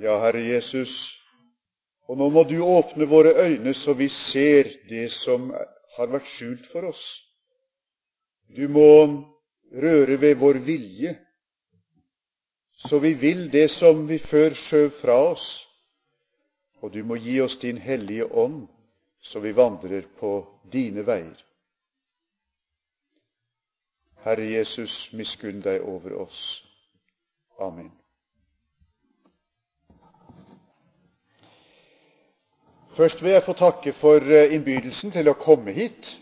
Ja, Herre Jesus, og nå må du åpne våre øyne så vi ser det som har vært skjult for oss. Du må røre ved vår vilje, så vi vil det som vi før skjøv fra oss. Og du må gi oss din hellige ånd, så vi vandrer på dine veier. Herre Jesus, miskunn deg over oss. Amen. Først vil jeg få takke for eh, innbydelsen til å komme hit.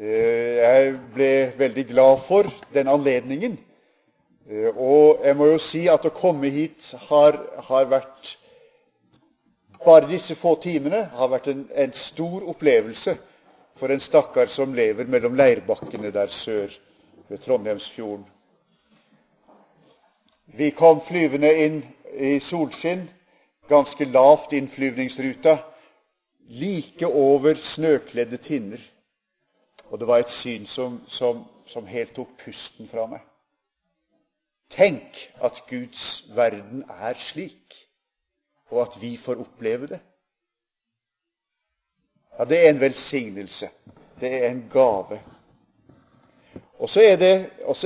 Eh, jeg ble veldig glad for den anledningen. Eh, og jeg må jo si at å komme hit har, har vært Bare disse få timene har vært en, en stor opplevelse for en stakkar som lever mellom leirbakkene der sør ved Trondheimsfjorden. Vi kom flyvende inn i solskinn ganske lavt innflyvningsruta, like over snøkledde tinner. Og det var et syn som, som, som helt tok pusten fra meg. Tenk at Guds verden er slik, og at vi får oppleve det. Ja, det er en velsignelse. Det er en gave. Og så er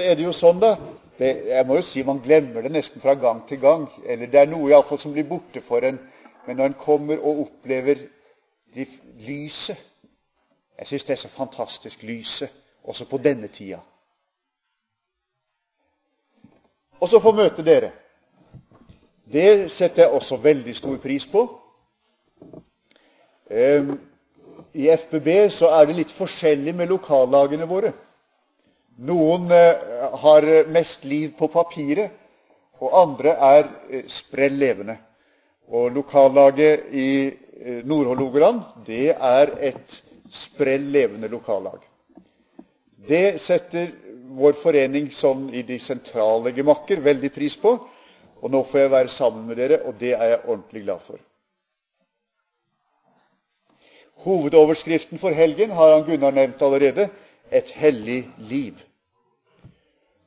er det jo sånn, da det, jeg må jo si Man glemmer det nesten fra gang til gang. Eller det er noe i fall som blir borte for en. Men når en kommer og opplever de, lyset Jeg syns det er så fantastisk, lyset, også på denne tida. Og så få møte dere. Det setter jeg også veldig stor pris på. Ehm, I FBB så er det litt forskjellig med lokallagene våre. Noen eh, har mest liv på papiret, og andre er eh, sprell levende. Og lokallaget i eh, Nord-Hålogaland, det er et sprell levende lokallag. Det setter vår forening sånn i de sentrale gemakker veldig pris på. Og nå får jeg være sammen med dere, og det er jeg ordentlig glad for. Hovedoverskriften for helgen har han Gunnar nevnt allerede et hellig liv.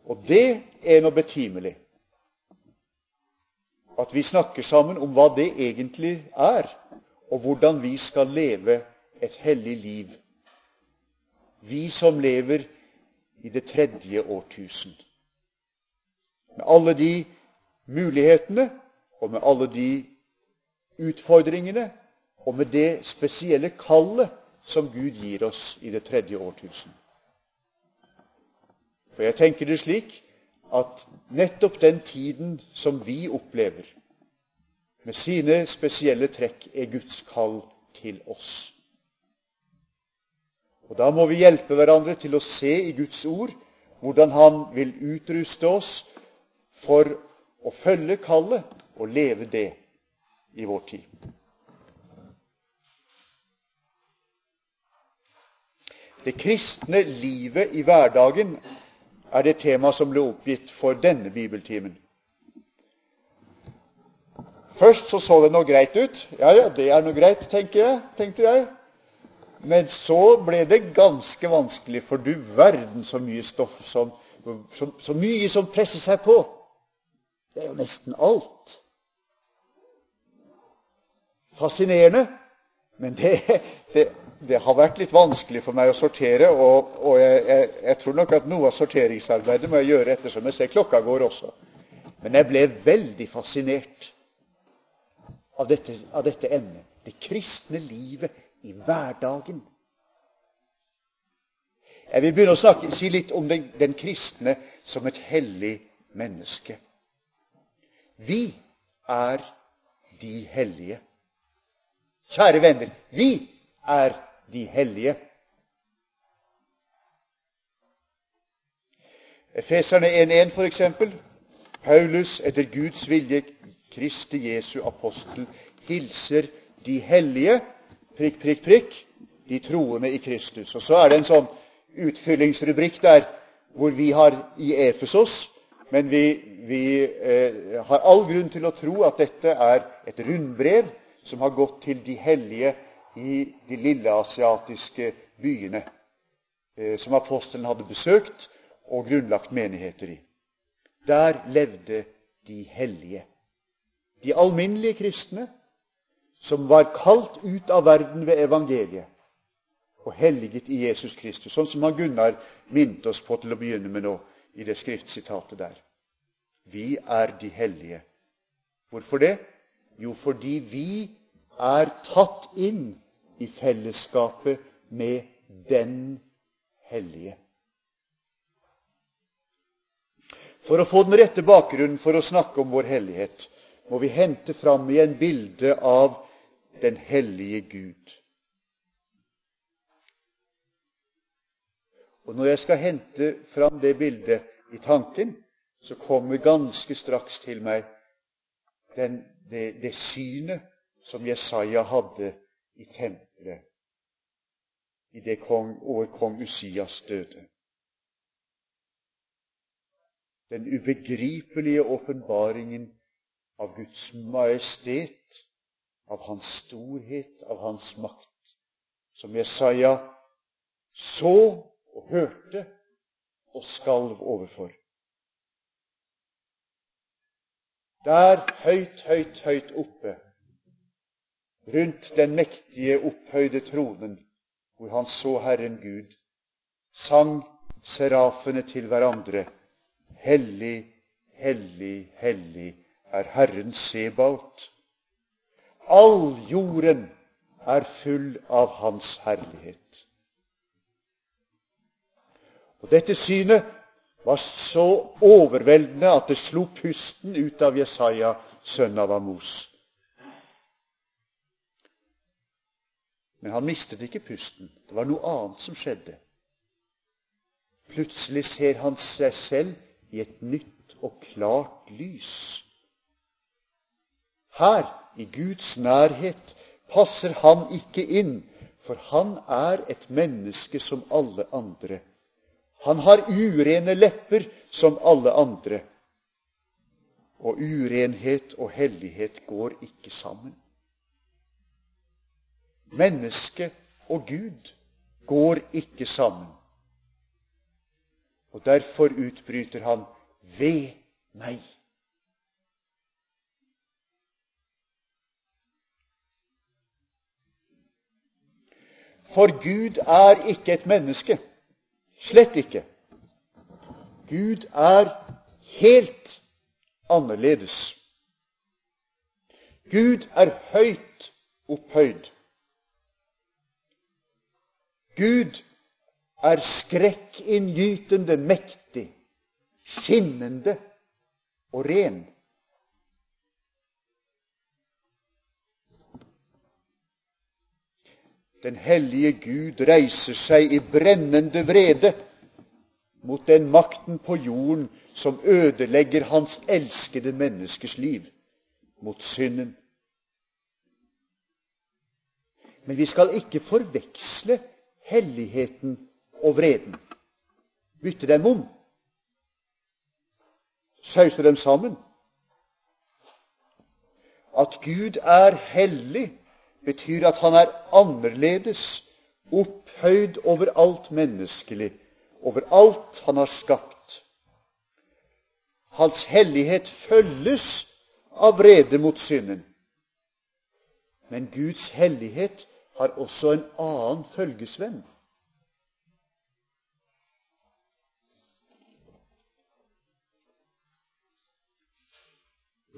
Og det er noe betimelig. At vi snakker sammen om hva det egentlig er, og hvordan vi skal leve et hellig liv. Vi som lever i det tredje årtusen. Med alle de mulighetene og med alle de utfordringene og med det spesielle kallet som Gud gir oss i det tredje årtusen. For jeg tenker det slik at nettopp den tiden som vi opplever, med sine spesielle trekk, er Guds kall til oss. Og Da må vi hjelpe hverandre til å se i Guds ord hvordan Han vil utruste oss for å følge kallet og leve det i vår tid. Det kristne livet i hverdagen er det tema som ble oppgitt for denne bibeltimen. Først så, så det noe greit ut. Ja, ja, det er noe greit, tenker jeg, tenkte jeg. Men så ble det ganske vanskelig, for du verden så mye stoff som så, så mye som presser seg på. Det er jo nesten alt. Fascinerende, men det, det, det har vært litt vanskelig for meg å sortere, og, og jeg, jeg, jeg, tror nok at noe av sorteringsarbeidet må jeg gjøre ettersom jeg ser klokka går også. Men jeg ble veldig fascinert av dette, av dette emnet. Det kristne livet i hverdagen. Jeg vil begynne å snakke, si litt om den, den kristne som et hellig menneske. Vi er de hellige. Kjære venner, vi er de hellige. Efeserne 1.1 f.eks. Paulus etter Guds vilje, Kristi Jesu apostel, hilser de hellige prikk, prikk, prikk, de troende i Kristus. Og så er det en sånn utfyllingsrubrikk der hvor vi har i Efesos, men vi, vi eh, har all grunn til å tro at dette er et rundbrev som har gått til de hellige i de lille asiatiske byene eh, som apostelen hadde besøkt og grunnlagt menigheter i. Der levde de hellige. de alminnelige kristne, som var kalt ut av verden ved evangeliet og helliget i Jesus Kristus, sånn som han Gunnar minte oss på til å begynne med nå i det skriftsitatet der. Vi er de hellige. Hvorfor det? Jo, fordi vi er tatt inn i fellesskapet med den hellige. For å få den rette bakgrunnen for å snakke om vår hellighet må vi hente fram igjen bildet av den hellige Gud. Og Når jeg skal hente fram det bildet i tanken, så kommer ganske straks til meg den, det, det synet som Jesaja hadde i tempelet i det kong, over kong Usias døde. Den ubegripelige åpenbaringen av Guds majestet, av Hans storhet, av Hans makt, som Jesaja så og hørte og skalv overfor. Der høyt, høyt, høyt oppe, rundt den mektige, opphøyde tronen, hvor han så Herren Gud, sang serafene til hverandre. Hellig, hellig, hellig er Herren Sebaot. All jorden er full av Hans herlighet. Og Dette synet var så overveldende at det slo pusten ut av Jesaja, sønn av Amos. Men han mistet ikke pusten. Det var noe annet som skjedde. Plutselig ser han seg selv i et nytt og klart lys. Her, i Guds nærhet, passer han ikke inn, for han er et menneske som alle andre. Han har urene lepper som alle andre. Og urenhet og hellighet går ikke sammen. Menneske og Gud går ikke sammen. Og derfor utbryter han ved meg. For Gud er ikke et menneske. Slett ikke. Gud er helt annerledes. Gud er høyt opphøyd. Gud er skrekkinngytende mektig, skinnende og ren. Den hellige Gud reiser seg i brennende vrede mot den makten på jorden som ødelegger hans elskede menneskers liv, mot synden. Men vi skal ikke forveksle helligheten og vreden. Bytte dem om. Sause dem sammen. At Gud er hellig, betyr at han er annerledes, opphøyd over alt menneskelig, over alt han har skapt. Hans hellighet følges av vrede mot synden. Men Guds hellighet har også en annen følgesvenn.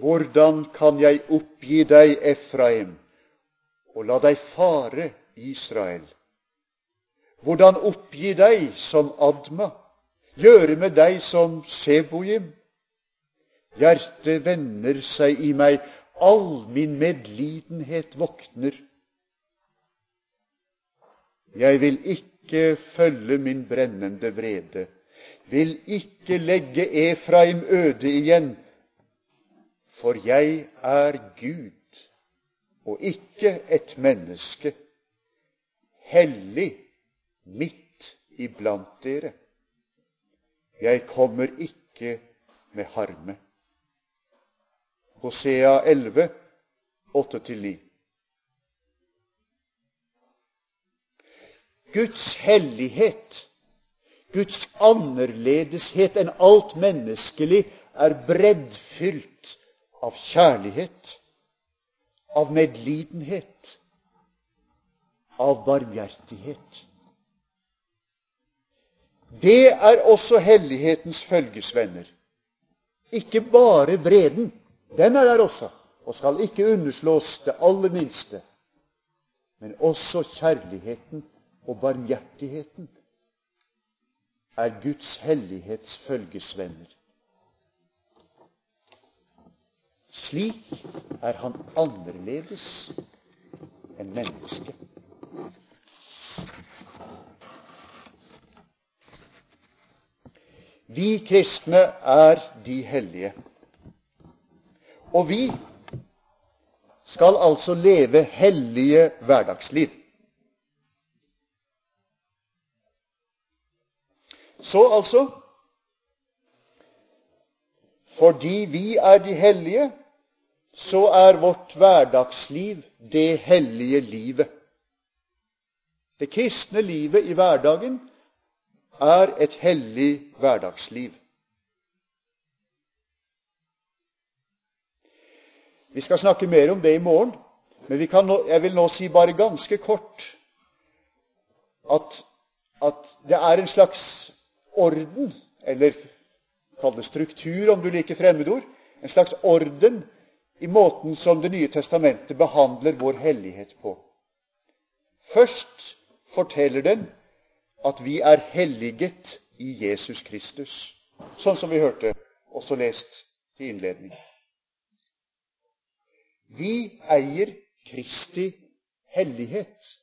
Hvordan kan jeg oppgi deg, Efraim, og la deg fare, Israel? Hvordan oppgi deg som Adma, gjøre med deg som Seboim? Hjertet vender seg i meg, all min medlidenhet våkner. Jeg vil ikke følge min brennende vrede, vil ikke legge Efraim øde igjen, for jeg er Gud og ikke et menneske, hellig midt iblant dere. Jeg kommer ikke med harme. Hosea 11, 8-9. Guds hellighet, Guds annerledeshet enn alt menneskelig, er breddfylt av kjærlighet. av medlidenhet, av barmhjertighet. Det er også hellighetens følgesvenner. Ikke bare vreden. Den er der også, og skal ikke underslås det aller minste. Men også kjærligheten og barmhjertigheten er Guds hellighets følgesvenner. Slik er han annerledes enn mennesket. Vi kristne er de hellige. Og vi skal altså leve hellige hverdagsliv. Så altså Fordi vi er de hellige, så er vårt hverdagsliv det hellige livet. Det kristne livet i hverdagen er et hellig hverdagsliv. Vi skal snakke mer om det i morgen, men nå, jeg vil nå si bare ganske kort at, at det er en slags orden, eller kall det struktur om du liker fremmedord, en slags orden i måten som Det nye testamentet behandler vår hellighet på. Først forteller den at vi er helliget i Jesus Kristus, sånn som vi hørte, også lest til innledning. Vi eier Kristi hellighet.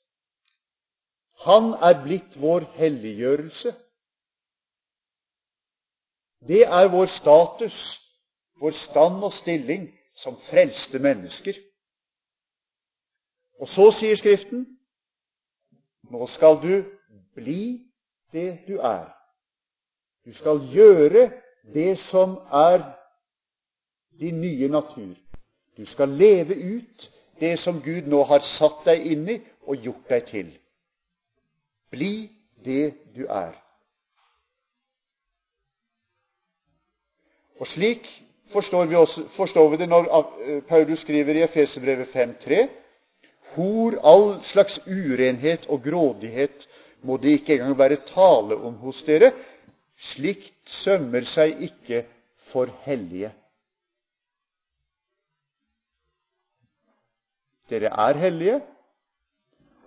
Han er blitt vår helliggjørelse. Det er vår status, vår stand og stilling som frelste mennesker. Og så sier Skriften nå skal du bli det du er. Du skal gjøre det som er din nye natur. Du skal leve ut det som Gud nå har satt deg inn i og gjort deg til. Bli det du er. Og slik forstår vi, også, forstår vi det når eh, Paulus skriver i Efeserbrevet 5.3.: Hor all slags urenhet og grådighet må det ikke engang være tale om hos dere. Slikt sømmer seg ikke for hellige. Dere er hellige,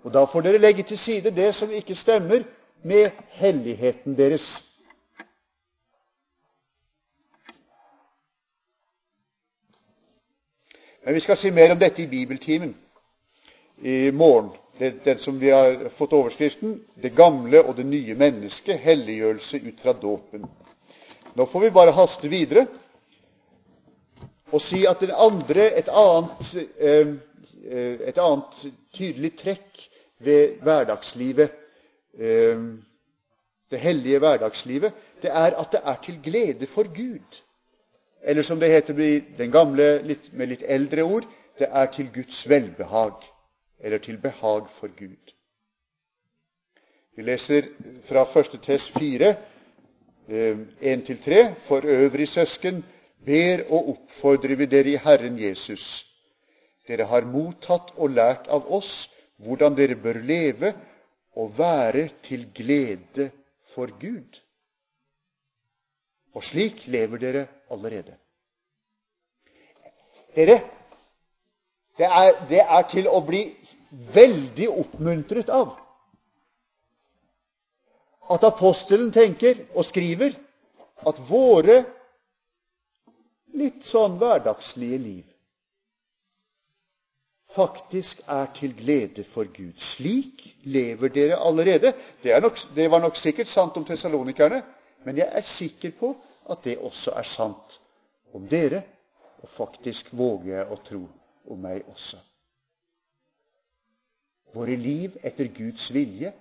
og da får dere legge til side det som ikke stemmer med helligheten deres. Men vi skal si mer om dette i bibeltimen i morgen. Det, Den som vi har fått overskriften 'Det gamle og det nye mennesket helliggjørelse ut fra dåpen'. Nå får vi bare haste videre og si at andre, et, annet, eh, et annet tydelig trekk ved hverdagslivet, eh, det hellige hverdagslivet, det er at det er til glede for Gud. Eller som det heter den gamle litt, med litt eldre ord det er til Guds velbehag, eller til behag for Gud. Vi leser fra 1. Tess 4, 1-3.: eh, For øvrig, søsken, ber og oppfordrer vi dere i Herren Jesus. Dere har mottatt og lært av oss hvordan dere bør leve og være til glede for Gud. Og slik lever dere allerede. Dere, det er, det er til å bli veldig oppmuntret av at apostelen tenker og skriver at våre litt sånn hverdagslige liv faktisk er til glede for Gud. Slik lever dere allerede. Det, nok, det var nok sikkert sant om tessalonikerne, men jeg er sikker på at det også er sant om dere, og faktisk våger jeg å tro om meg også. Våre liv etter Guds vilje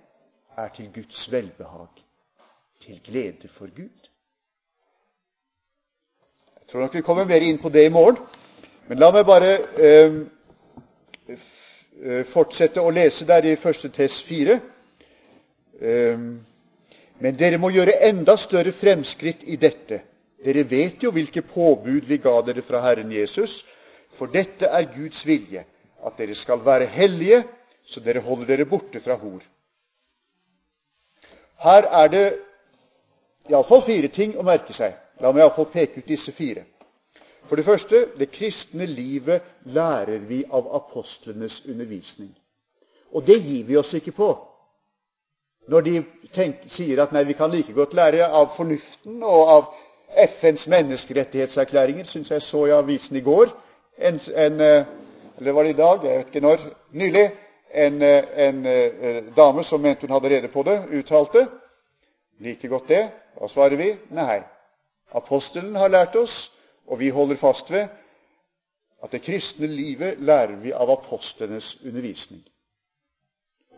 er til Guds velbehag, til glede for Gud. Jeg tror nok vi kommer mer inn på det i morgen, men la meg bare eh, fortsette å lese der i 1. Tess 4. Eh, men dere må gjøre enda større fremskritt i dette. Dere vet jo hvilke påbud vi ga dere fra Herren Jesus. For dette er Guds vilje, at dere skal være hellige, så dere holder dere borte fra hor. Her er det iallfall fire ting å merke seg. La meg iallfall peke ut disse fire. For det første det kristne livet lærer vi av apostlenes undervisning. Og det gir vi oss ikke på. Når de tenker, sier at nei, vi kan like godt lære av fornuften og av FNs menneskerettighetserklæringer, syns jeg så i avisen i går. En, en, eh, eller var det i dag? Jeg vet ikke når. Nylig. En, eh, en, eh, dame som mente hun hadde rede på det, uttalte like godt det. Da svarer vi nei. Apostelen har lært oss og vi holder fast ved at det kristne livet lærer vi av apostlenes undervisning.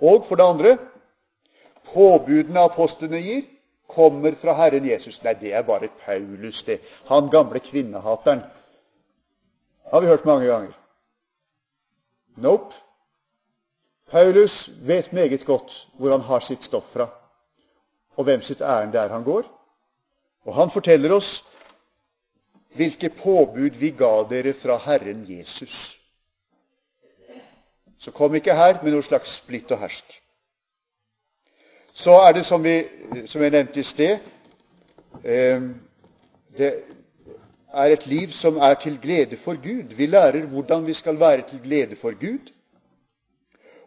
Og for det andre påbudene apostlene gir, kommer fra Herren Jesus. Nei, det er bare Paulus, det. Han gamle kvinnehateren. Har vi hørt mange ganger. Nope. Paulus vet meget godt hvor han har sitt stoff fra, og hvem sitt ærend det er han går. Og han forteller oss hvilke påbud vi ga dere fra Herren Jesus. Så kom ikke her med noe slags splitt og hersk. Så er det, som, vi, som jeg nevnte i sted eh, Det er et liv som er til glede for Gud. Vi lærer hvordan vi skal være til glede for Gud.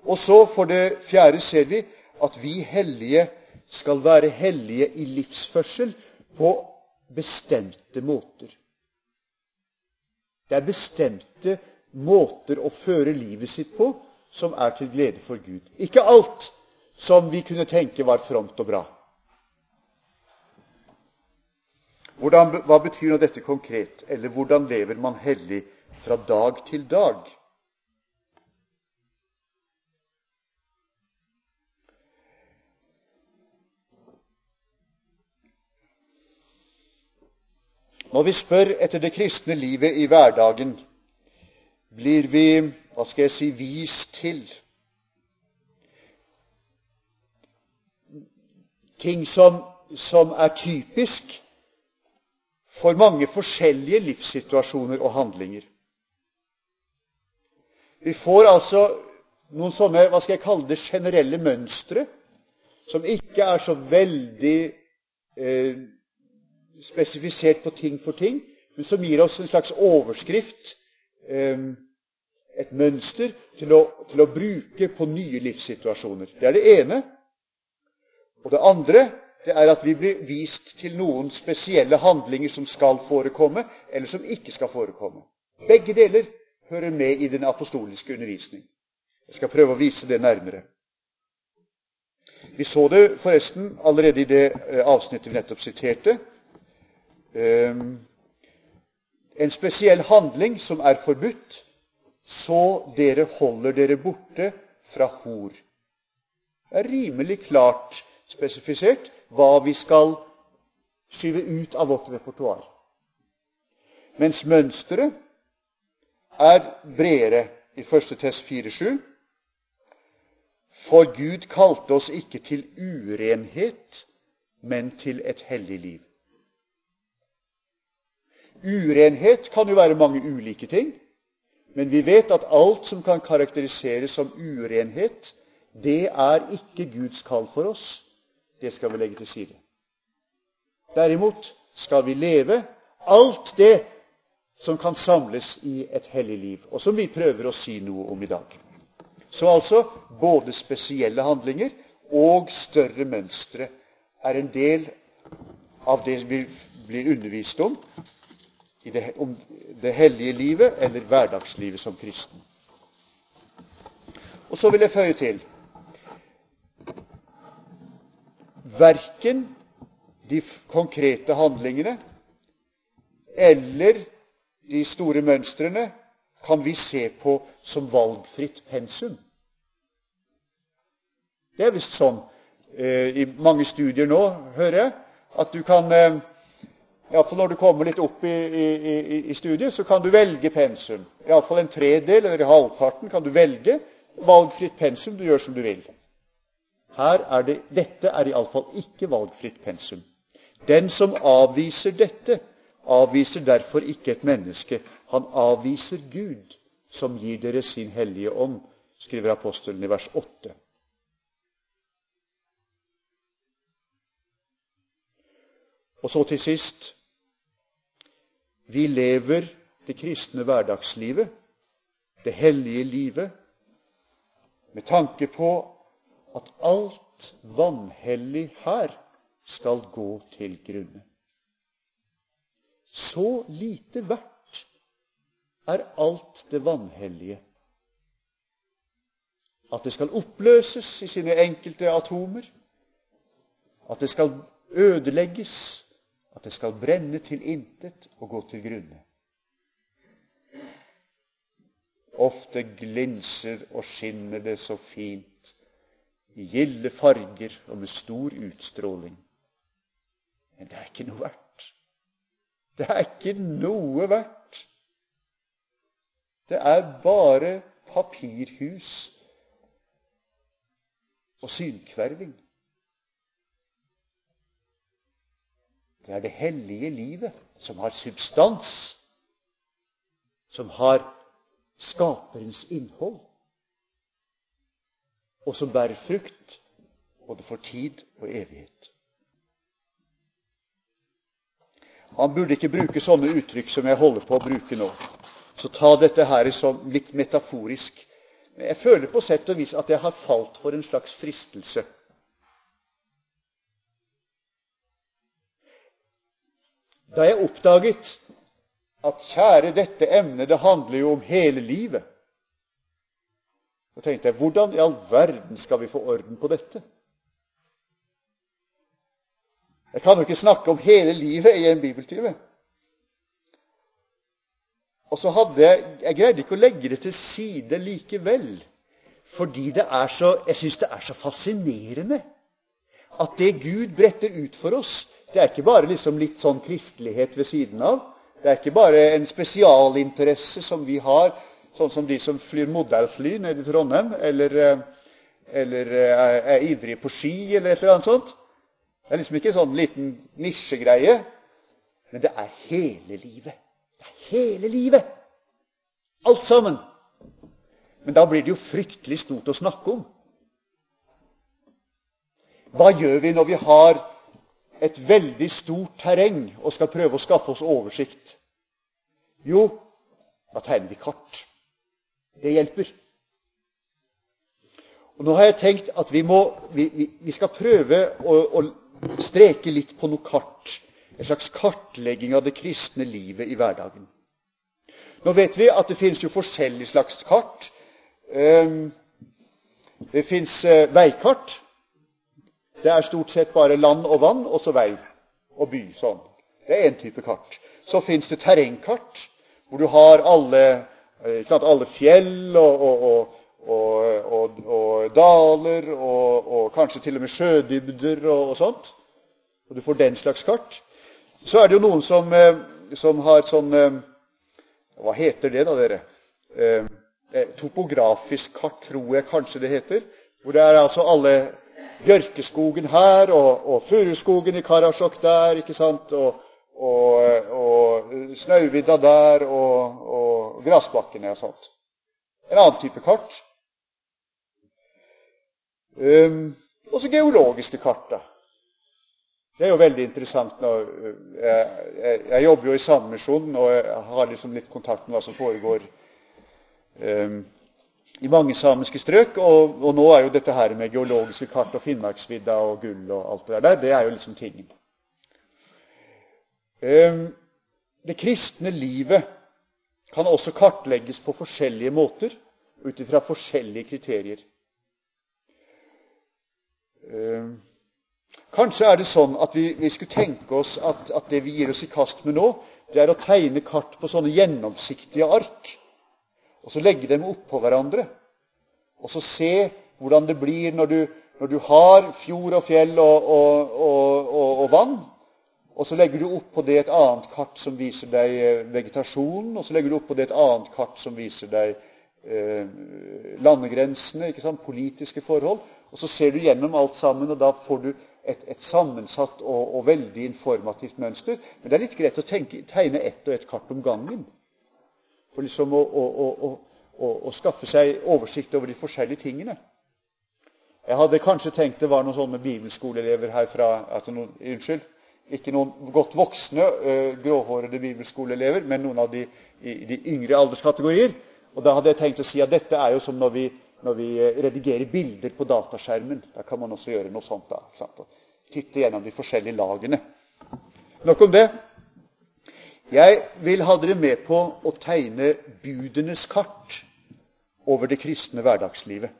Og så, for det fjerde, ser vi at vi hellige skal være hellige i livsførsel på bestemte måter. Det er bestemte måter å føre livet sitt på som er til glede for Gud. Ikke alt som vi kunne tenke var fromt og bra. Hvordan, hva betyr nå dette konkret? Eller hvordan lever man hellig fra dag til dag? Når vi spør etter det kristne livet i hverdagen, blir vi hva skal jeg si, vist til ting som, som er typisk for mange forskjellige livssituasjoner og handlinger. Vi får altså noen sånne hva skal jeg kalle det, generelle mønstre som ikke er så veldig eh, spesifisert på ting for ting, men som gir oss en slags overskrift, eh, et mønster, til å, til å bruke på nye livssituasjoner. Det er det ene. Og det andre det er at vi blir vist til noen spesielle handlinger som skal forekomme, eller som ikke skal forekomme. Begge deler hører med i den apostoliske undervisning. Jeg skal prøve å vise det nærmere. Vi så det forresten allerede i det eh, avsnittet vi nettopp siterte. Ehm, en spesiell handling som er forbudt, så dere holder dere borte fra hor. Det er rimelig klart spesifisert hva vi skal skyve ut av vårt repertoar. Mens mønsteret er bredere i 1. Tess 4,7. For Gud kalte oss ikke til urenhet, men til et hellig liv. Urenhet kan jo være mange ulike ting, men vi vet at alt som kan karakteriseres som urenhet, det er ikke Guds kall for oss. Det skal vi legge til side. Derimot skal vi leve alt det som kan samles i et hellig liv, og som vi prøver å si noe om i dag. Så altså både spesielle handlinger og større mønstre er en del av det vi blir undervist om det, om det hellige livet eller hverdagslivet som kristen. Og så vil jeg føye til Verken de konkrete handlingene eller de store mønstrene kan vi se på som valgfritt pensum. Det er visst sånn eh, i mange studier nå, hører jeg, at du kan eh, Iallfall når du kommer litt opp i, i, i, studiet, så kan du velge pensum. Iallfall en tredel eller halvparten kan du velge. Valgfritt pensum. Du gjør som du vil. Her er det, dette er iallfall ikke valgfritt pensum. Den som avviser dette, avviser derfor ikke et menneske. Han avviser Gud, som gir dere sin hellige ånd, skriver apostelen i vers 8. Og så til sist vi lever det kristne hverdagslivet, det hellige livet, med tanke på at alt vanhellig her skal gå til grunne. Så lite verdt er alt det vanhellige at det skal oppløses i sine enkelte atomer, at det skal ødelegges, at det skal brenne til intet og gå til grunne. Ofte glinser og skinner det så fint i gilde farger og med stor utstråling. Men det er ikke noe verdt. Det er ikke noe verdt. Det er bare papirhus og synkverving. Det er det hellige livet som har substans, som har skaperens innhold, og som bærer frukt både for tid og evighet. Man burde ikke bruke sånne uttrykk som jeg holder på å bruke nå. Så ta dette her som litt metaforisk. Jeg føler på sett og vis at jeg har falt for en slags fristelse. Da jeg oppdaget at kjære, dette emnet, det handler jo om hele livet, så tenkte jeg hvordan i all verden skal vi få orden på dette? Jeg kan jo ikke snakke om hele livet i en bibeltyve. Og så hadde jeg Jeg greide ikke å legge det til side likevel. Fordi det er så, jeg syns det er så fascinerende at det Gud bretter ut for oss, det er ikke bare liksom litt sånn kristelighet ved siden av. Det er ikke bare en spesialinteresse som vi har, sånn som de som flyr modellfly nede i Trondheim, eller, eh, eller eh, er ivrige på ski, eller et eller annet sånt. Det er liksom ikke en sånn liten nisjegreie, men det er hele livet. Det er hele livet. Alt sammen. Men da blir det jo fryktelig stort å snakke om. Hva gjør vi når vi har et veldig stort terreng og skal prøve å skaffe oss oversikt? Jo, da tegner vi kart. Det hjelper. Og Nå har jeg tenkt at vi, må, vi, vi, vi skal prøve å, å streke litt på noe kart. En slags kartlegging av det kristne livet i hverdagen. Nå vet vi at det finnes jo forskjellige slags kart. Ehm, det fins eh, veikart. Det er stort sett bare land og vann, og så vei og by. sånn. Det er én type kart. Så fins det terrengkart, hvor du har alle, eh, sant, alle fjell og, og, og og, daler og, kanskje til og med sjødybder og, sånt. Og du får den slags kart. Så er det jo noen som, eh, som har sånn eh, Hva heter det, da, dere? Topografisk kart, tror jeg kanskje det heter. Hvor det er altså alle bjørkeskogen her og, og furuskogen i Karasjok der, ikke sant? Og, og, og Snauvidda der og, og gressbakkene og sånt. En annen type kart. Um, også geologiske kart. da. Det er jo veldig interessant. Når, uh, jeg, jeg, jeg, jobber jo i Sandmisjonen, og jeg har liksom litt kontakt med hva som foregår um, i mange samiske strøk. Og, og, nå er jo dette her med geologiske kart og Finnmarksvidda og gull og alt det der, det er jo liksom tingen. Um, det kristne livet kan også kartlegges på forskjellige måter ut ifra forskjellige kriterier. Eh, kanskje er det sånn at vi, vi skulle tenke oss at, at, det vi gir oss i kast med nå, det er å tegne kart på sånne gjennomsiktige ark. Og så legge dem oppå hverandre. Og så se hvordan det blir når du, når du har fjord og fjell og, og, og, og vann. Og så legger du oppå det et annet kart som viser deg vegetasjonen, vegetasjon. Og så legger du oppå det et annet kart som viser deg eh, landegrensene, politiske forhold. Og Så ser du gjennom alt sammen, og da får du et, et sammensatt og, og, veldig informativt mønster. Men det er litt greit å tenke, tegne ett og ett kart om gangen. For liksom å, å, å skaffe seg oversikt over de forskjellige tingene. Jeg hadde kanskje tenkt det var noen sånne bibelskoleelever herfra altså noen, Unnskyld. Ikke noen godt voksne, uh, gråhårede bibelskoleelever, men noen av de de yngre alderskategorier. Og Da hadde jeg tenkt å si at dette er jo som når vi, når vi eh, redigerer bilder på dataskjermen. Da kan man også gjøre noe sånt. da, sant? Og titte gjennom de forskjellige lagene. Nok om det. Jeg vil ha dere med på å tegne budenes kart over det kristne hverdagslivet.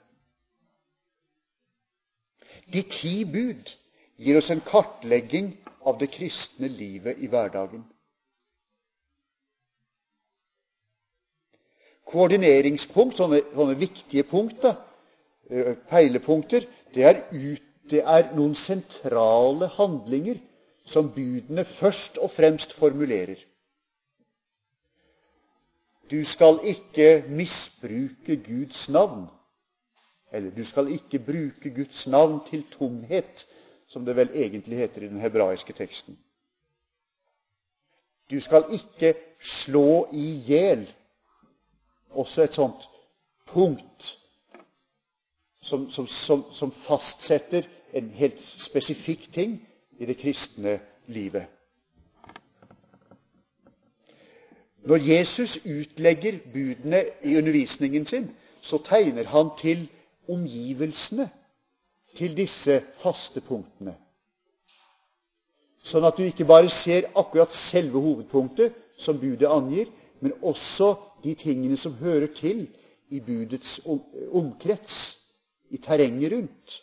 De ti bud gir oss en kartlegging av det kristne livet i hverdagen. Koordineringspunkt, sånne, sånne viktige punkter, peilepunkter, det er, ut, det er noen sentrale handlinger som budene først og fremst formulerer. Du skal ikke misbruke Guds navn. Eller du skal ikke bruke Guds navn til tomhet, som det vel egentlig heter i den hebraiske teksten. Du skal ikke slå i hjel. Også et sånt punkt som, som, som, som, fastsetter en helt spesifikk ting i det kristne livet. Når Jesus utlegger budene i undervisningen sin, så tegner han til omgivelsene til disse faste punktene. Sånn at du ikke bare ser akkurat selve hovedpunktet som budet angir, men også de tingene som hører til i budets omkrets, i terrenget rundt.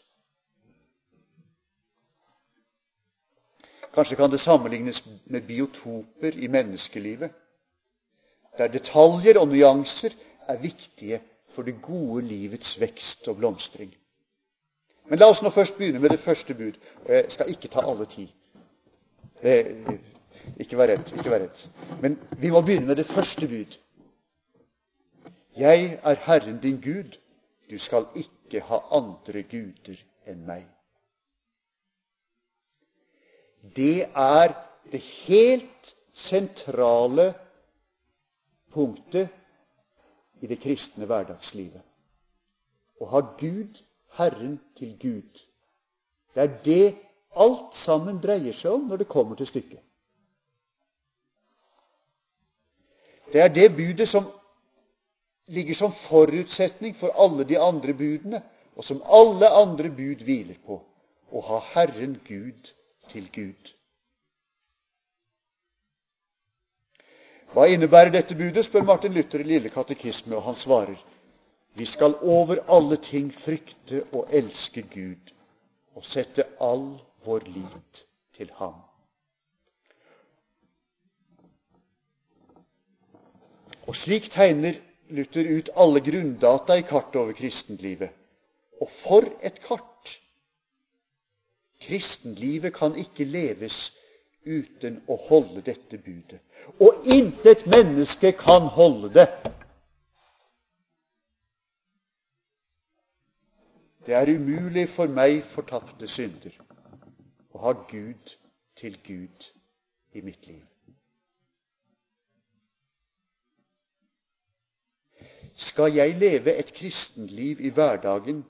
Kanskje kan det sammenlignes med biotoper i menneskelivet, der detaljer og nyanser er viktige for det gode livets vekst og blomstring. Men la oss nå først begynne med det første bud. Og jeg skal ikke ta alle ti. Ikke vær redd. ikke vær redd. Men vi må begynne med det første bud. Jeg er Herren din Gud. Du skal ikke ha andre guder enn meg. Det er det helt sentrale punktet i det kristne hverdagslivet. Å ha Gud, Herren, til Gud. Det er det alt sammen dreier seg om når det kommer til stykket. Det er det budet som ligger som forutsetning for alle de andre budene, og som alle andre bud hviler på å ha Herren Gud til Gud. Hva innebærer dette budet, spør Martin Luther i Lille katekisme, og han svarer vi skal over alle ting frykte og elske Gud og sette all vår lit til Ham. Og slik tegner Luther ut alle grunndata i kartet over kristenlivet. Og for et kart! Kristenlivet kan ikke leves uten å holde dette budet. Og intet menneske kan holde det. Det er umulig for meg, fortapte synder, å ha Gud til Gud i mitt liv. Skal jeg leve et kristenliv i hverdagen,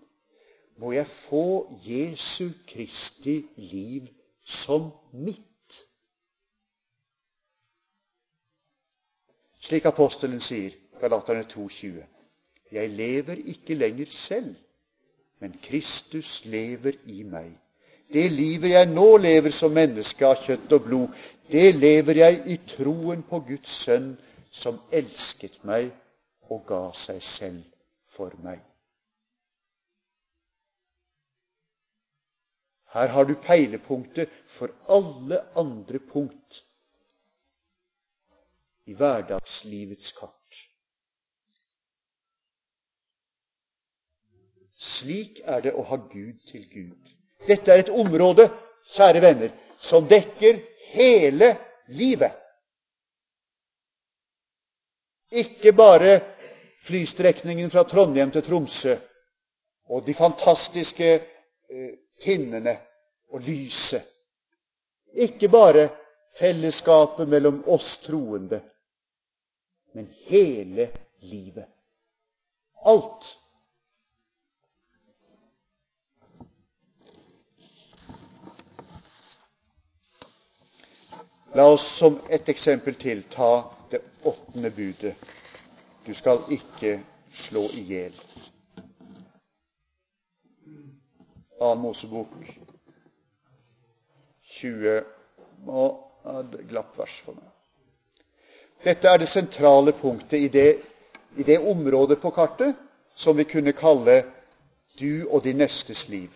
må jeg få Jesu Kristi liv som mitt. Slik apostelen sier, Galaterne 2,20. Jeg lever ikke lenger selv, men Kristus lever i meg. Det livet jeg nå lever som menneske av kjøtt og blod, det lever jeg i troen på Guds sønn, som elsket meg og ga seg selv for meg. Her har du peilepunktet for alle andre punkt i hverdagslivets kart. Slik er det å ha Gud til Gud. Dette er et område, kjære venner, som dekker hele livet. Ikke bare flystrekningen fra Trondheim til Tromsø og de fantastiske eh, tinnene og lyset. Ikke bare fellesskapet mellom oss troende, men hele livet. Alt. La oss som et eksempel til ta det åttende budet. Du skal ikke slå i hjel. Annen Mosebok 20 Å, det glapp vers for meg. Dette er det sentrale punktet i det, i det området på kartet som vi kunne kalle du og din nestes liv.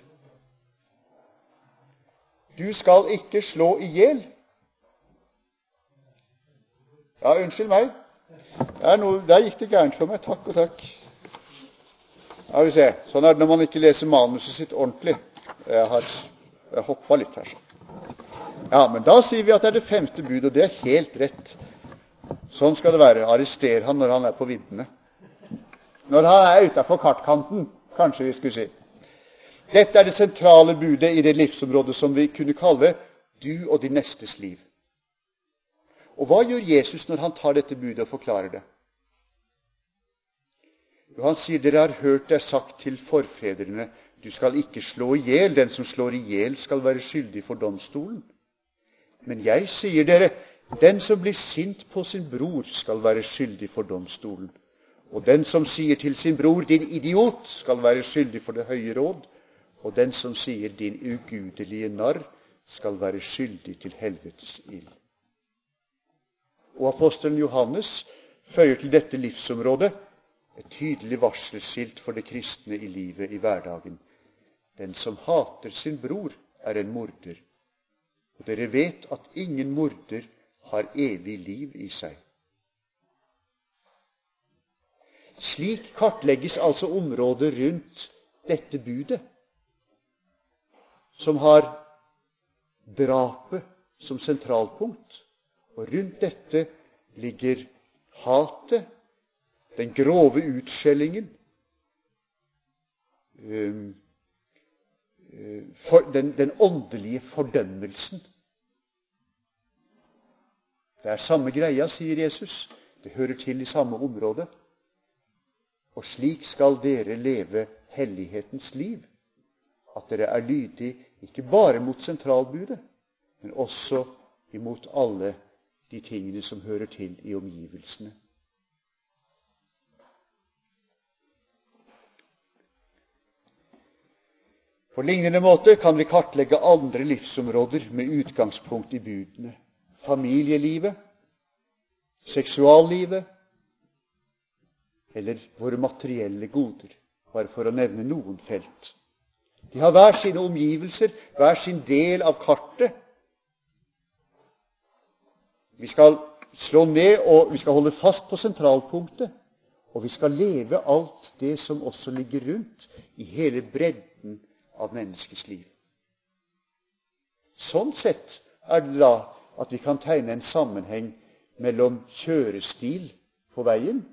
Du skal ikke slå i hjel. Ja, unnskyld meg. Noe, der gikk det gærent for meg. Takk og takk. Ja, vi se. Sånn er det når man ikke leser manuset sitt ordentlig. Jeg har hoppa litt her. Ja, men da sier vi at det er det femte bud, og det er helt rett. Sånn skal det være. Arrester han når han er på viddene. Når han er utafor kartkanten, kanskje vi skulle si. Dette er det sentrale budet i det livsområdet som vi kunne kalle du og din nestes liv. Og hva gjør Jesus når han tar dette budet og forklarer det? Jo, han sier, 'Dere har hørt det er sagt til forfedrene:" 'Du skal ikke slå i hjel. Den som slår i hjel, skal være skyldig for domstolen.' Men jeg sier dere, den som blir sint på sin bror, skal være skyldig for domstolen. Og den som sier til sin bror 'din idiot', skal være skyldig for det høye råd. Og den som sier 'din ugudelige narr', skal være skyldig til helvetes ild. Og apostelen Johannes føyer til dette livsområdet et tydelig varselskilt for det kristne i livet i hverdagen. Den som hater sin bror, er en morder. Og dere vet at ingen morder har evig liv i seg. Slik kartlegges altså området rundt dette budet, som har drapet som sentralpunkt. Og rundt dette ligger hatet, den grove utskjellingen, for, den, den åndelige fordømmelsen. Det er samme greia, sier Jesus. Det hører til i samme område. Og slik skal dere leve hellighetens liv. At dere er lydige ikke bare mot sentralbudet, men også imot alle de tingene som hører til i omgivelsene. På lignende måte kan vi kartlegge andre livsområder med utgangspunkt i budene. Familielivet, seksuallivet eller våre materielle goder, bare for å nevne noen felt. De har hver sine omgivelser, hver sin del av kartet vi skal slå ned, og vi skal holde fast på sentralpunktet. Og vi skal leve alt det som også ligger rundt i hele bredden av menneskets liv. Sånn sett er det da at vi kan tegne en sammenheng mellom kjørestil på veien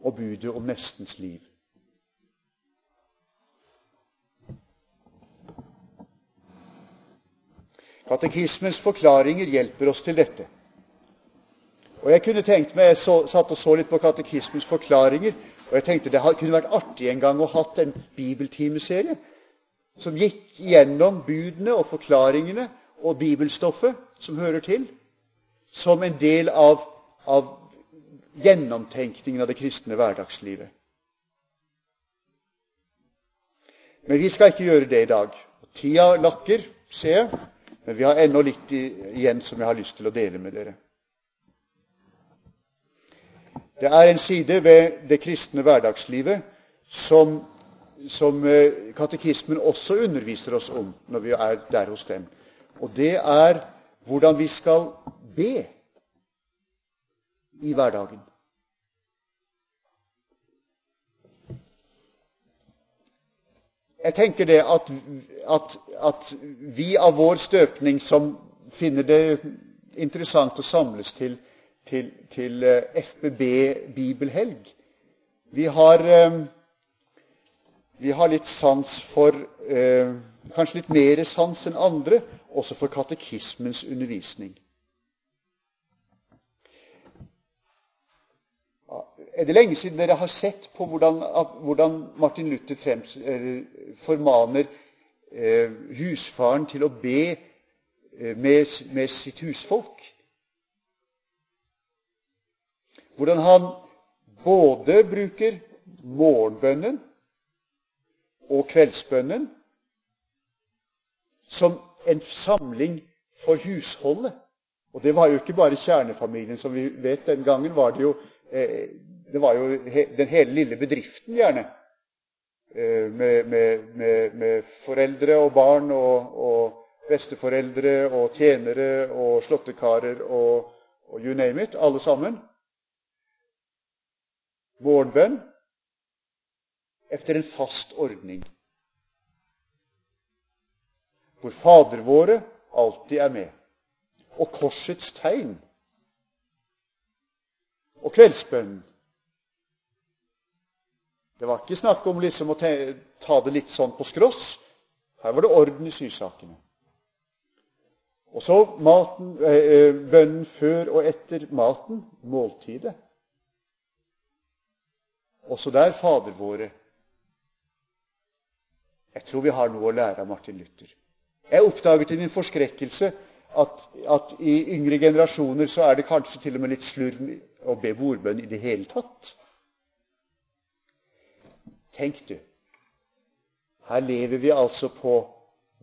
og budet om nestens liv. Katekismens forklaringer hjelper oss til dette. Og Jeg kunne tenkt meg, jeg så, satt og så litt på katekismens forklaringer, og jeg tenkte det kunne vært artig en gang å hatt en bibeltimeserie som gikk gjennom budene og forklaringene og bibelstoffet som hører til, som en del av, av gjennomtenkningen av det kristne hverdagslivet. Men vi skal ikke gjøre det i dag. Tida lakker, ser jeg. Men vi har ennå litt igjen som jeg har lyst til å dele med dere. Det er en side ved det kristne hverdagslivet som, som eh, katekismen også underviser oss om når vi er der hos dem. Og det er hvordan vi skal be i hverdagen. Jeg tenker det at, at, at, vi av vår støpning som finner det interessant å samles til, til, til eh, FBB bibelhelg, vi har, eh, vi har litt sans for eh, Kanskje litt mer sans enn andre også for katekismens undervisning. Er det lenge siden dere har sett på hvordan, hvordan Martin Luther frems, formaner eh, husfaren til å be eh, med, med, sitt husfolk? Hvordan han både bruker morgenbønnen og kveldsbønnen som en samling for husholdet. Og det var jo ikke bare kjernefamilien. Som vi vet, den gangen var det jo eh, det var jo den hele lille bedriften, gjerne. Eh, med, med, med, med foreldre og barn og, og, besteforeldre og tjenere og slåttekarer og, og you name it, alle sammen. Morgenbønn etter en fast ordning, hvor Fader våre alltid er med, og korsets tegn og kveldsbønnen det var ikke snakk om liksom å ta det litt sånn på skross. Her var det orden i sysakene. Og så maten, eh, eh, bønnen før og etter maten, måltidet. Også der Fader våre. Jeg tror vi har noe å lære av Martin Luther. Jeg oppdaget i min forskrekkelse at, at i yngre generasjoner så er det kanskje til og med litt slurv å be bordbønn i det hele tatt. Tenk du, her lever vi altså på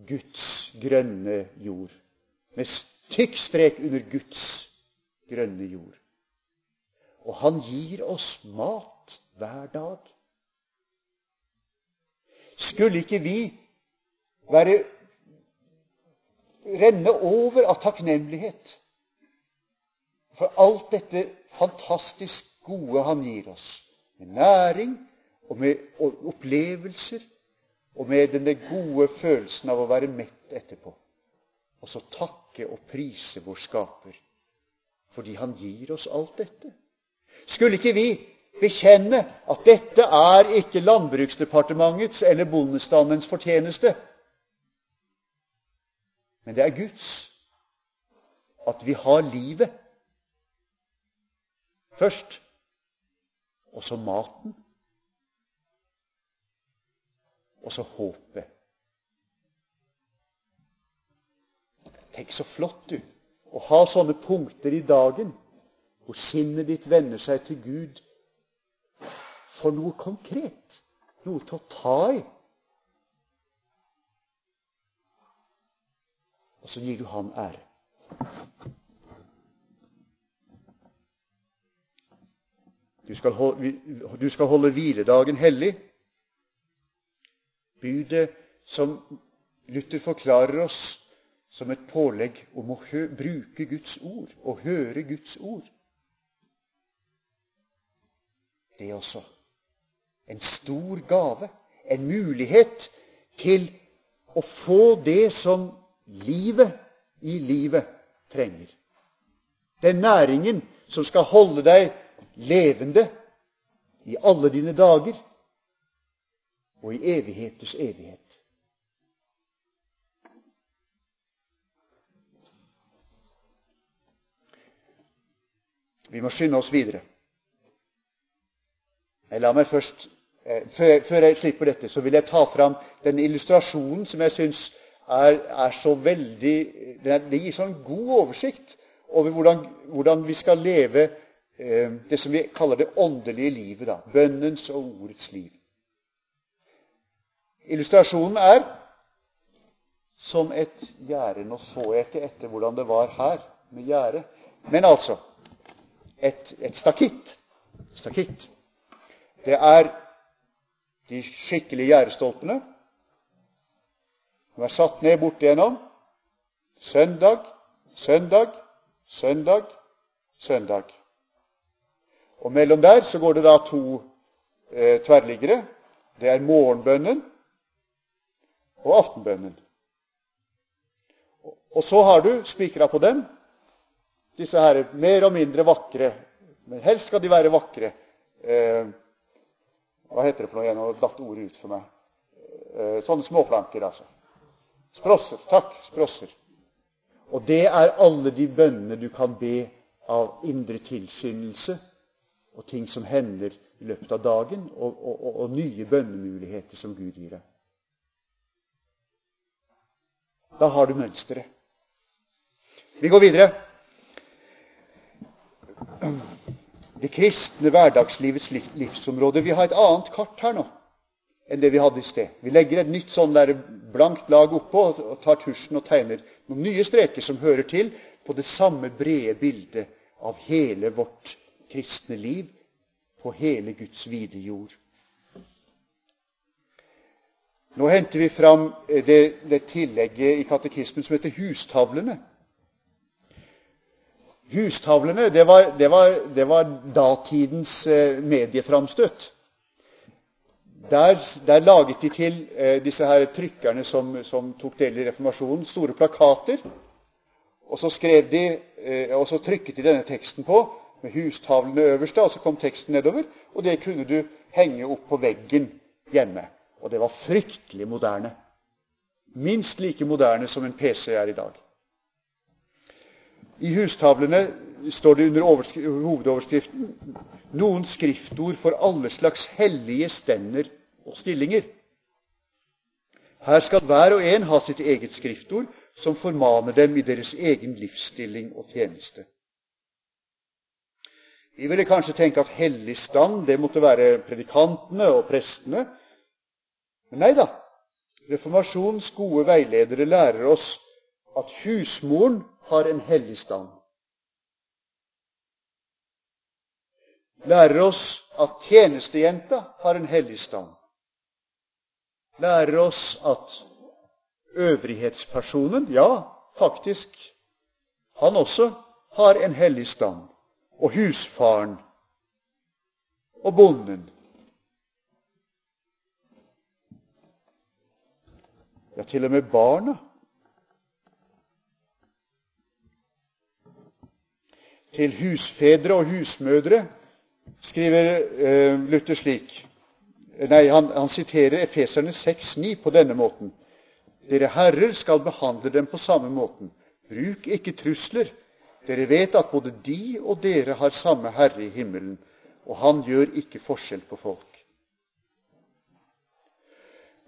Guds grønne jord. Med tykk strek under Guds grønne jord. Og han gir oss mat hver dag. Skulle ikke vi være renne over av takknemlighet for alt dette fantastisk gode han gir oss, med næring, og med opplevelser og med denne gode følelsen av å være mett etterpå. Og så takke og prise vår Skaper fordi Han gir oss alt dette. Skulle ikke vi bekjenne at dette er ikke Landbruksdepartementets eller bondestandens fortjeneste, men det er Guds. At vi har livet først, og så maten og så håpet. Tenk så flott, du, å ha sånne punkter i dagen hvor sinnet ditt vender seg til Gud for noe konkret, noe til å ta i. Og så gir du ham ære. Du skal, holde, du skal holde hviledagen hellig budet som Luther forklarer oss som et pålegg om å bruke Guds ord og høre Guds ord. Det er også en stor gave, en mulighet til å få det som livet i livet trenger. Den næringen som skal holde deg levende i alle dine dager og i evigheters evighet. Vi må skynde oss videre. La meg først, eh, Før jeg slipper dette, så vil jeg ta fram den illustrasjonen som jeg syns er, er, så veldig Det gir sånn god oversikt over hvordan, hvordan vi skal leve eh, det som vi kaller det åndelige livet. da, Bønnens og ordets liv. Illustrasjonen er som et gjerde. Nå så jeg ikke etter hvordan det var her med gjerde. Men altså et, et stakitt. stakitt. Det er de skikkelige gjerdestolpene som er satt ned bortigjennom. Søndag, søndag, søndag, søndag. Og mellom der så går det da to eh, tverrliggere. Det er morgenbønnen og aftenbønnen. Og så har du spikra på dem disse her mer og mindre vakre. Men helst skal de være vakre. Eh, hva heter det for noe igjen? Nå datt ordet ut for meg. Eh, sånne småplanker, altså. Sprosser. Takk. Sprosser. Og det er alle de bønnene du kan be av indre tilskyndelse og ting som hender i løpet av dagen, og, og, og, og nye bønnemuligheter som Gud gir deg. Da har du mønsteret. Vi går videre. Det kristne hverdagslivets livsområde. Vi har et annet kart her nå enn det vi hadde i sted. Vi legger et nytt sånn der blankt lag oppå og tar tusjen og tegner noen nye streker som hører til på det samme brede bildet av hele vårt kristne liv på hele Guds vide jord. Nå henter vi fram det, det tillegget i katekismen som heter hustavlene. Hustavlene det var, det var, det var datidens eh, medieframstøt. Der, der, laget de til eh, disse her trykkerne som, som, tok del i reformasjonen, store plakater. Og så, skrev de, eh, og så trykket de denne teksten på med hustavlene øverst, og så kom teksten nedover. Og det kunne du henge opp på veggen hjemme. Og det var fryktelig moderne. Minst like moderne som en PC er i dag. I hustavlene står det under hovedoverskriften noen skriftord for alle slags hellige stender og stillinger. Her skal hver og en ha sitt eget skriftord som formaner dem i deres egen livsstilling og tjeneste. Vi ville kanskje tenke at hellig stand det måtte være predikantene og prestene. Men nei da. Reformasjonens gode veiledere lærer oss at husmoren har en hellig stand. Lærer oss at tjenestejenta har en hellig stand. Lærer oss at øvrighetspersonen, ja, faktisk, han også har en hellig stand. Og husfaren og bonden. Ja, til og med barna til husfedre og husmødre skriver uh, Luther slik Nei, han, han siterer Efeserne 6,9 på denne måten. Dere herrer skal behandle dem på samme måten. Bruk ikke trusler. Dere vet at både de og dere har samme Herre i himmelen, og han gjør ikke forskjell på folk.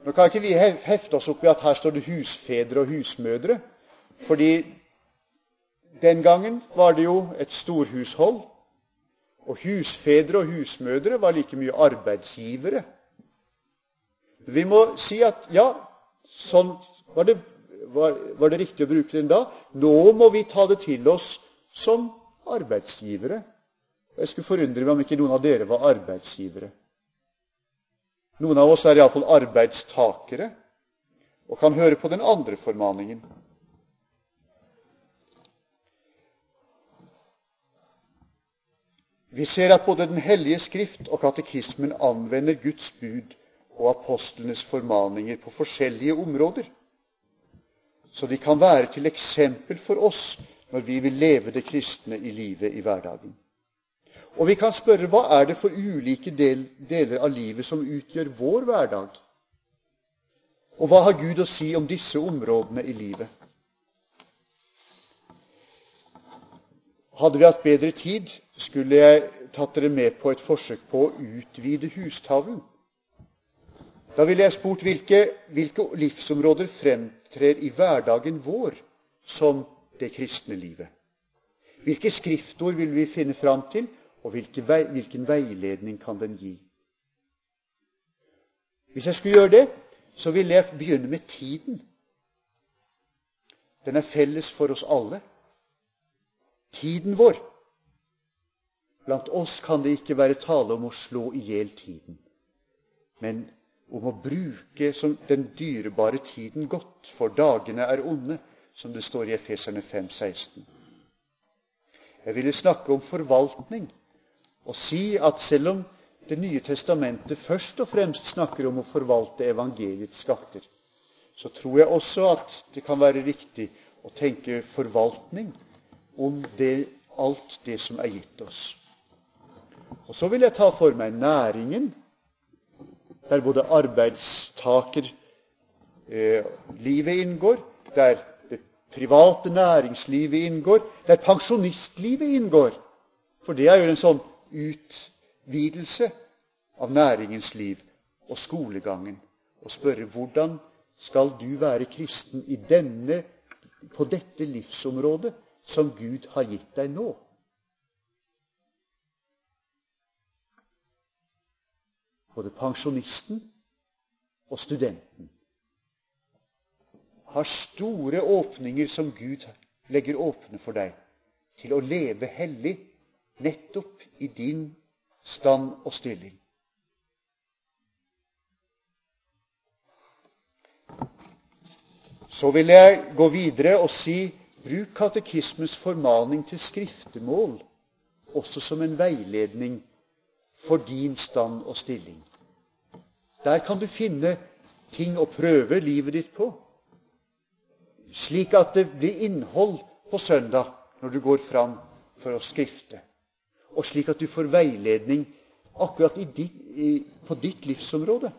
Nå kan ikke vi hefte oss opp i at her står det husfedre og husmødre, fordi den gangen var det jo et storhushold, og husfedre og husmødre var like mye arbeidsgivere. Vi må si at ja, sånn var det, var, var det riktig å bruke den da. Nå må vi ta det til oss som arbeidsgivere. Jeg skulle forundre meg om ikke noen av dere var arbeidsgivere. Noen av oss er iallfall arbeidstakere og kan høre på den andre formaningen. Vi ser at både Den hellige skrift og katekismen anvender Guds bud og apostlenes formaninger på forskjellige områder, så de kan være til eksempel for oss når vi vil leve det kristne i livet i hverdagen. Og vi kan spørre hva er det for ulike del, deler av livet som utgjør vår hverdag? Og hva har Gud å si om disse områdene i livet? Hadde vi hatt bedre tid, skulle jeg tatt dere med på et forsøk på å utvide hustavlen. Da ville jeg spurt hvilke, hvilke livsområder fremtrer i hverdagen vår som det kristne livet. Hvilke skriftord vil vi finne fram til, og hvilken veiledning kan den gi? Hvis jeg skulle gjøre det, så ville jeg begynne med tiden. Den er felles for oss alle tiden vår. Blant oss kan det ikke være tale om å slå i hjel tiden, men om å bruke den dyrebare tiden godt, for dagene er onde, som det står i Efeserne 5, 16. Jeg ville snakke om forvaltning og si at selv om Det nye testamentet først og fremst snakker om å forvalte evangeliets skatter, så tror jeg også at det kan være riktig å tenke forvaltning om det, alt det som er gitt oss. Og så vil jeg ta for meg næringen, der både arbeidstakerlivet eh, inngår, der det private næringslivet inngår, der pensjonistlivet inngår. For det er jo en sånn utvidelse av næringens liv og skolegangen og spørre hvordan skal du være kristen i denne, på dette livsområdet som Gud har gitt deg nå? Både pensjonisten og studenten har store åpninger som Gud legger åpne for deg til å leve hellig nettopp i din stand og stilling. Så vil jeg gå videre og si bruk katekismens formaning til skriftemål også som en veiledning for din stand og stilling. Der kan du finne ting å prøve livet ditt på, slik at det blir innhold på søndag når du går fram for å skrifte, og slik at du får veiledning akkurat ditt, i, på ditt livsområde.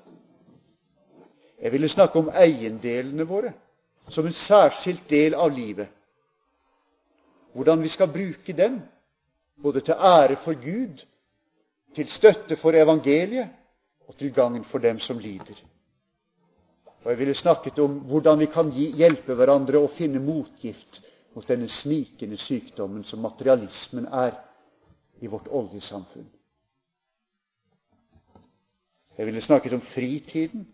Jeg ville snakke om eiendelene våre som en særskilt del av livet. Hvordan vi skal bruke dem, både til ære for Gud, til støtte for evangeliet og til gagn for dem som lider. Og Jeg ville snakket om hvordan vi kan hjelpe hverandre å finne motgift mot denne snikende sykdommen som materialismen er i vårt oljesamfunn. Jeg ville snakket om fritiden.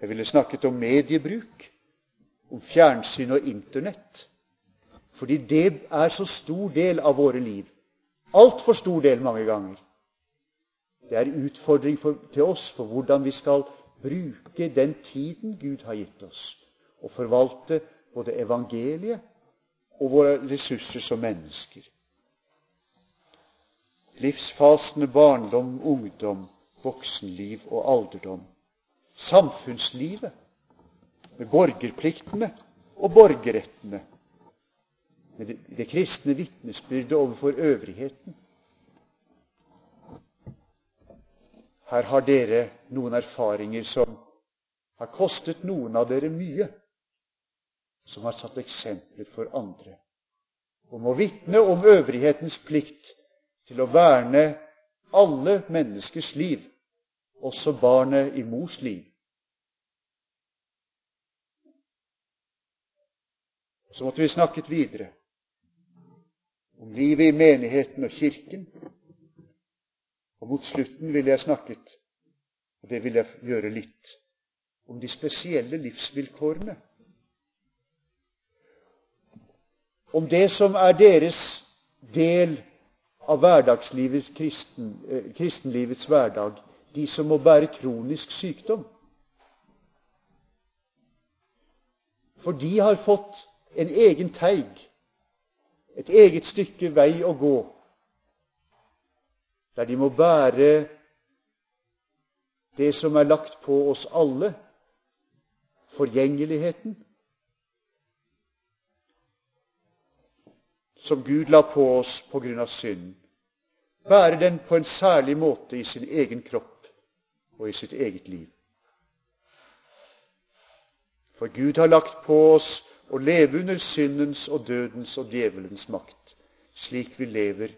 Jeg ville snakket om mediebruk om fjernsyn og Internett. Fordi det er så stor del av våre liv. Altfor stor del mange ganger. Det er utfordring for, til oss for hvordan vi skal bruke den tiden Gud har gitt oss, og forvalte både evangeliet og våre ressurser som mennesker. Livsfasene barndom, ungdom, voksenliv og alderdom. Samfunnslivet med borgerpliktene og borgerrettene, med det, kristne vitnesbyrdet overfor øvrigheten. Her har dere noen erfaringer som har kostet noen av dere mye, som har satt eksempler for andre, om å vitne om øvrighetens plikt til å verne alle menneskers liv, også barnet i mors liv. Så måtte vi snakket videre om livet i menigheten og kirken. Og mot slutten ville jeg snakket, og det vil jeg gjøre litt, om de spesielle livsvilkårene. Om det som er deres del av hverdagslivets kristen, eh, kristenlivets hverdag, de som må bære kronisk sykdom. For de har fått en egen teig, et eget stykke vei å gå, der de må bære det som er lagt på oss alle, forgjengeligheten, som Gud la på oss på grunn av synd, Bære den på en særlig måte i sin egen kropp og i sitt eget liv. For Gud har lagt på oss å leve under syndens og dødens og djevelens makt, slik vi lever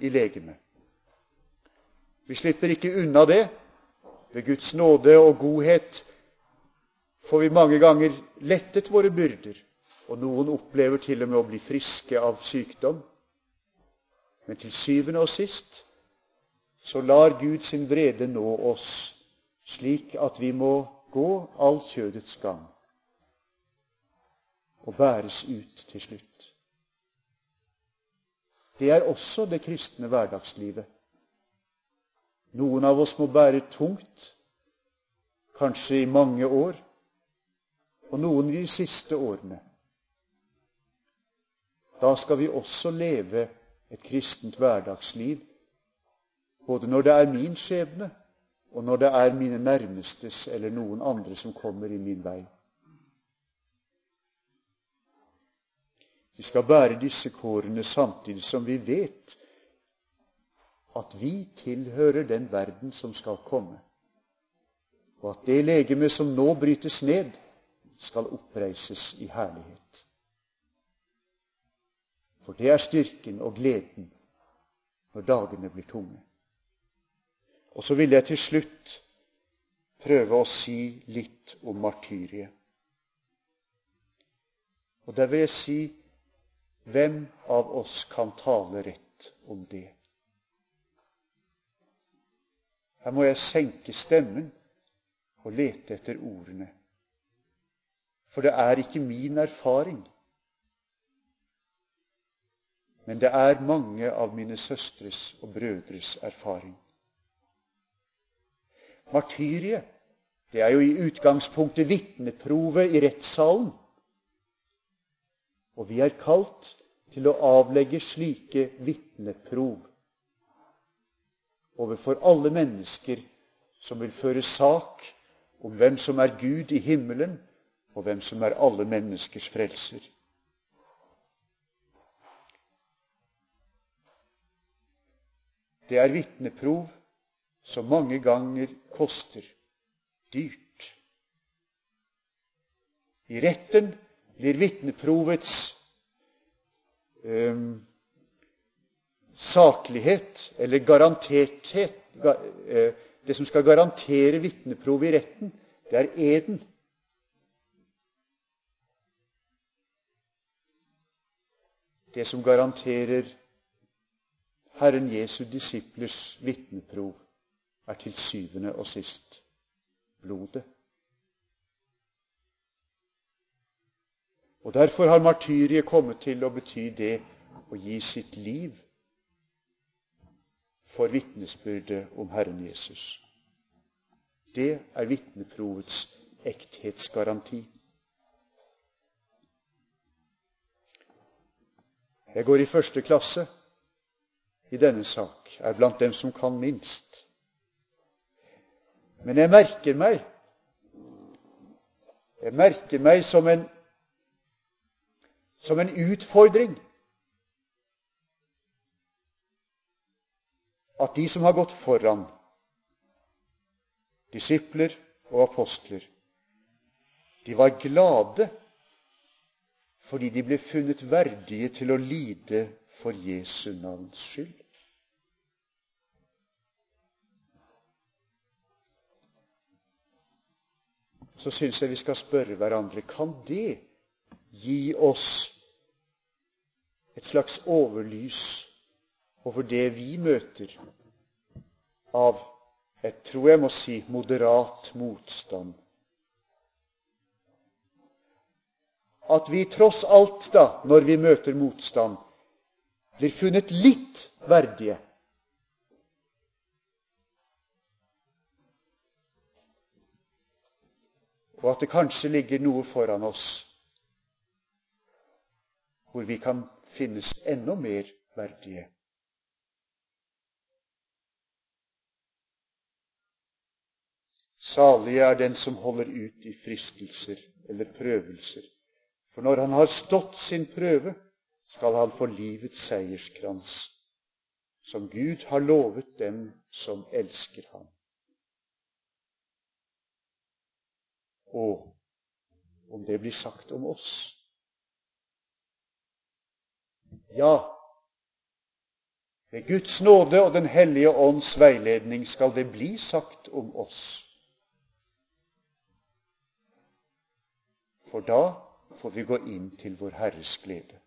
i legeme. Vi slipper ikke unna det. Ved Guds nåde og godhet får vi mange ganger lettet våre byrder, og noen opplever til og med å bli friske av sykdom. Men til syvende og sist så lar Gud sin vrede nå oss, slik at vi må gå all kjødets gang og bæres ut til slutt. Det er også det kristne hverdagslivet. Noen av oss må bære tungt, kanskje i mange år, og noen i de siste årene. Da skal vi også leve et kristent hverdagsliv, både når det er min skjebne, og når det er mine nærmestes eller noen andre som kommer i min vei. Vi skal bære disse kårene samtidig som vi vet at vi tilhører den verden som skal komme, og at det legeme som nå brytes ned, skal oppreises i herlighet. For det er styrken og gleden når dagene blir tunge. Og så vil jeg til slutt prøve å si litt om martyriet. Og der vil jeg si hvem av oss kan tale rett om det? Her må jeg senke stemmen og lete etter ordene. For det er ikke min erfaring. Men det er mange av mine søstres og brødres erfaring. Martyriet, det er jo i utgangspunktet vitneprovet i rettssalen. Og vi er kalt til å avlegge slike vitneprov overfor alle mennesker som vil føre sak om hvem som er Gud i himmelen, og hvem som er alle menneskers frelser. Det er vitneprov som mange ganger koster dyrt. I retten blir vitneprovets um, saklighet, eller garanterthet ga, uh, Det som skal garantere vitneprovet i retten, det er eden. Det som garanterer Herren Jesu disiplers vitneprov, er til syvende og sist blodet. Og Derfor har martyriet kommet til å bety det å gi sitt liv for vitnesbyrdet om Herren Jesus. Det er vitneprovets ekthetsgaranti. Jeg går i første klasse i denne sak, er blant dem som kan minst. Men jeg merker meg Jeg merker meg som en, som en utfordring at de som har gått foran, disipler og apostler, de var glade fordi de ble funnet verdige til å lide for Jesu navns skyld. Så syns jeg vi skal spørre hverandre kan det gi oss et slags overlys over det vi møter av jeg tror jeg må si moderat motstand. At vi tross alt, da, når vi møter motstand, blir funnet litt verdige og at det kanskje ligger noe foran oss hvor vi kan finnes enda mer verdige. Salige er den som holder ut i fristelser eller prøvelser, for når han har stått sin prøve, skal han få livets seierskrans, som Gud har lovet dem som elsker ham. Og om det blir sagt om oss. Ja, ved Guds nåde og Den hellige ånds veiledning skal det bli sagt om oss. For da får vi gå inn til vår Herres glede.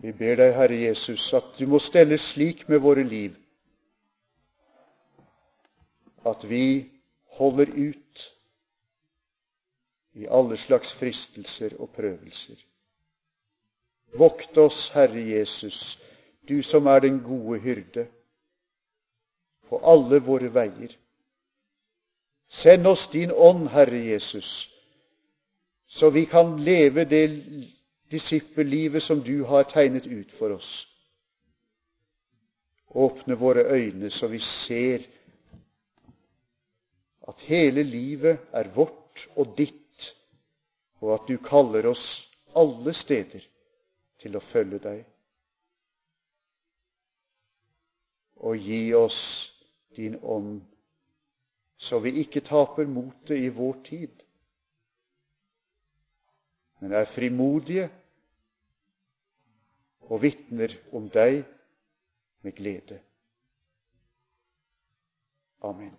Vi ber deg, Herre Jesus, at du må stelle slik med våre liv at vi holder ut i alle slags fristelser og prøvelser. Vokt oss, Herre Jesus, du som er den gode hyrde, på alle våre veier. Send oss din ånd, Herre Jesus, så vi kan leve det disippellivet som du har tegnet ut for oss. Åpne våre øyne så vi ser at hele livet er vårt og ditt, og at du kaller oss alle steder til å følge deg. Og gi oss din ånd, så vi ikke taper motet i vår tid, men er frimodige og vitner om deg med glede. Amen.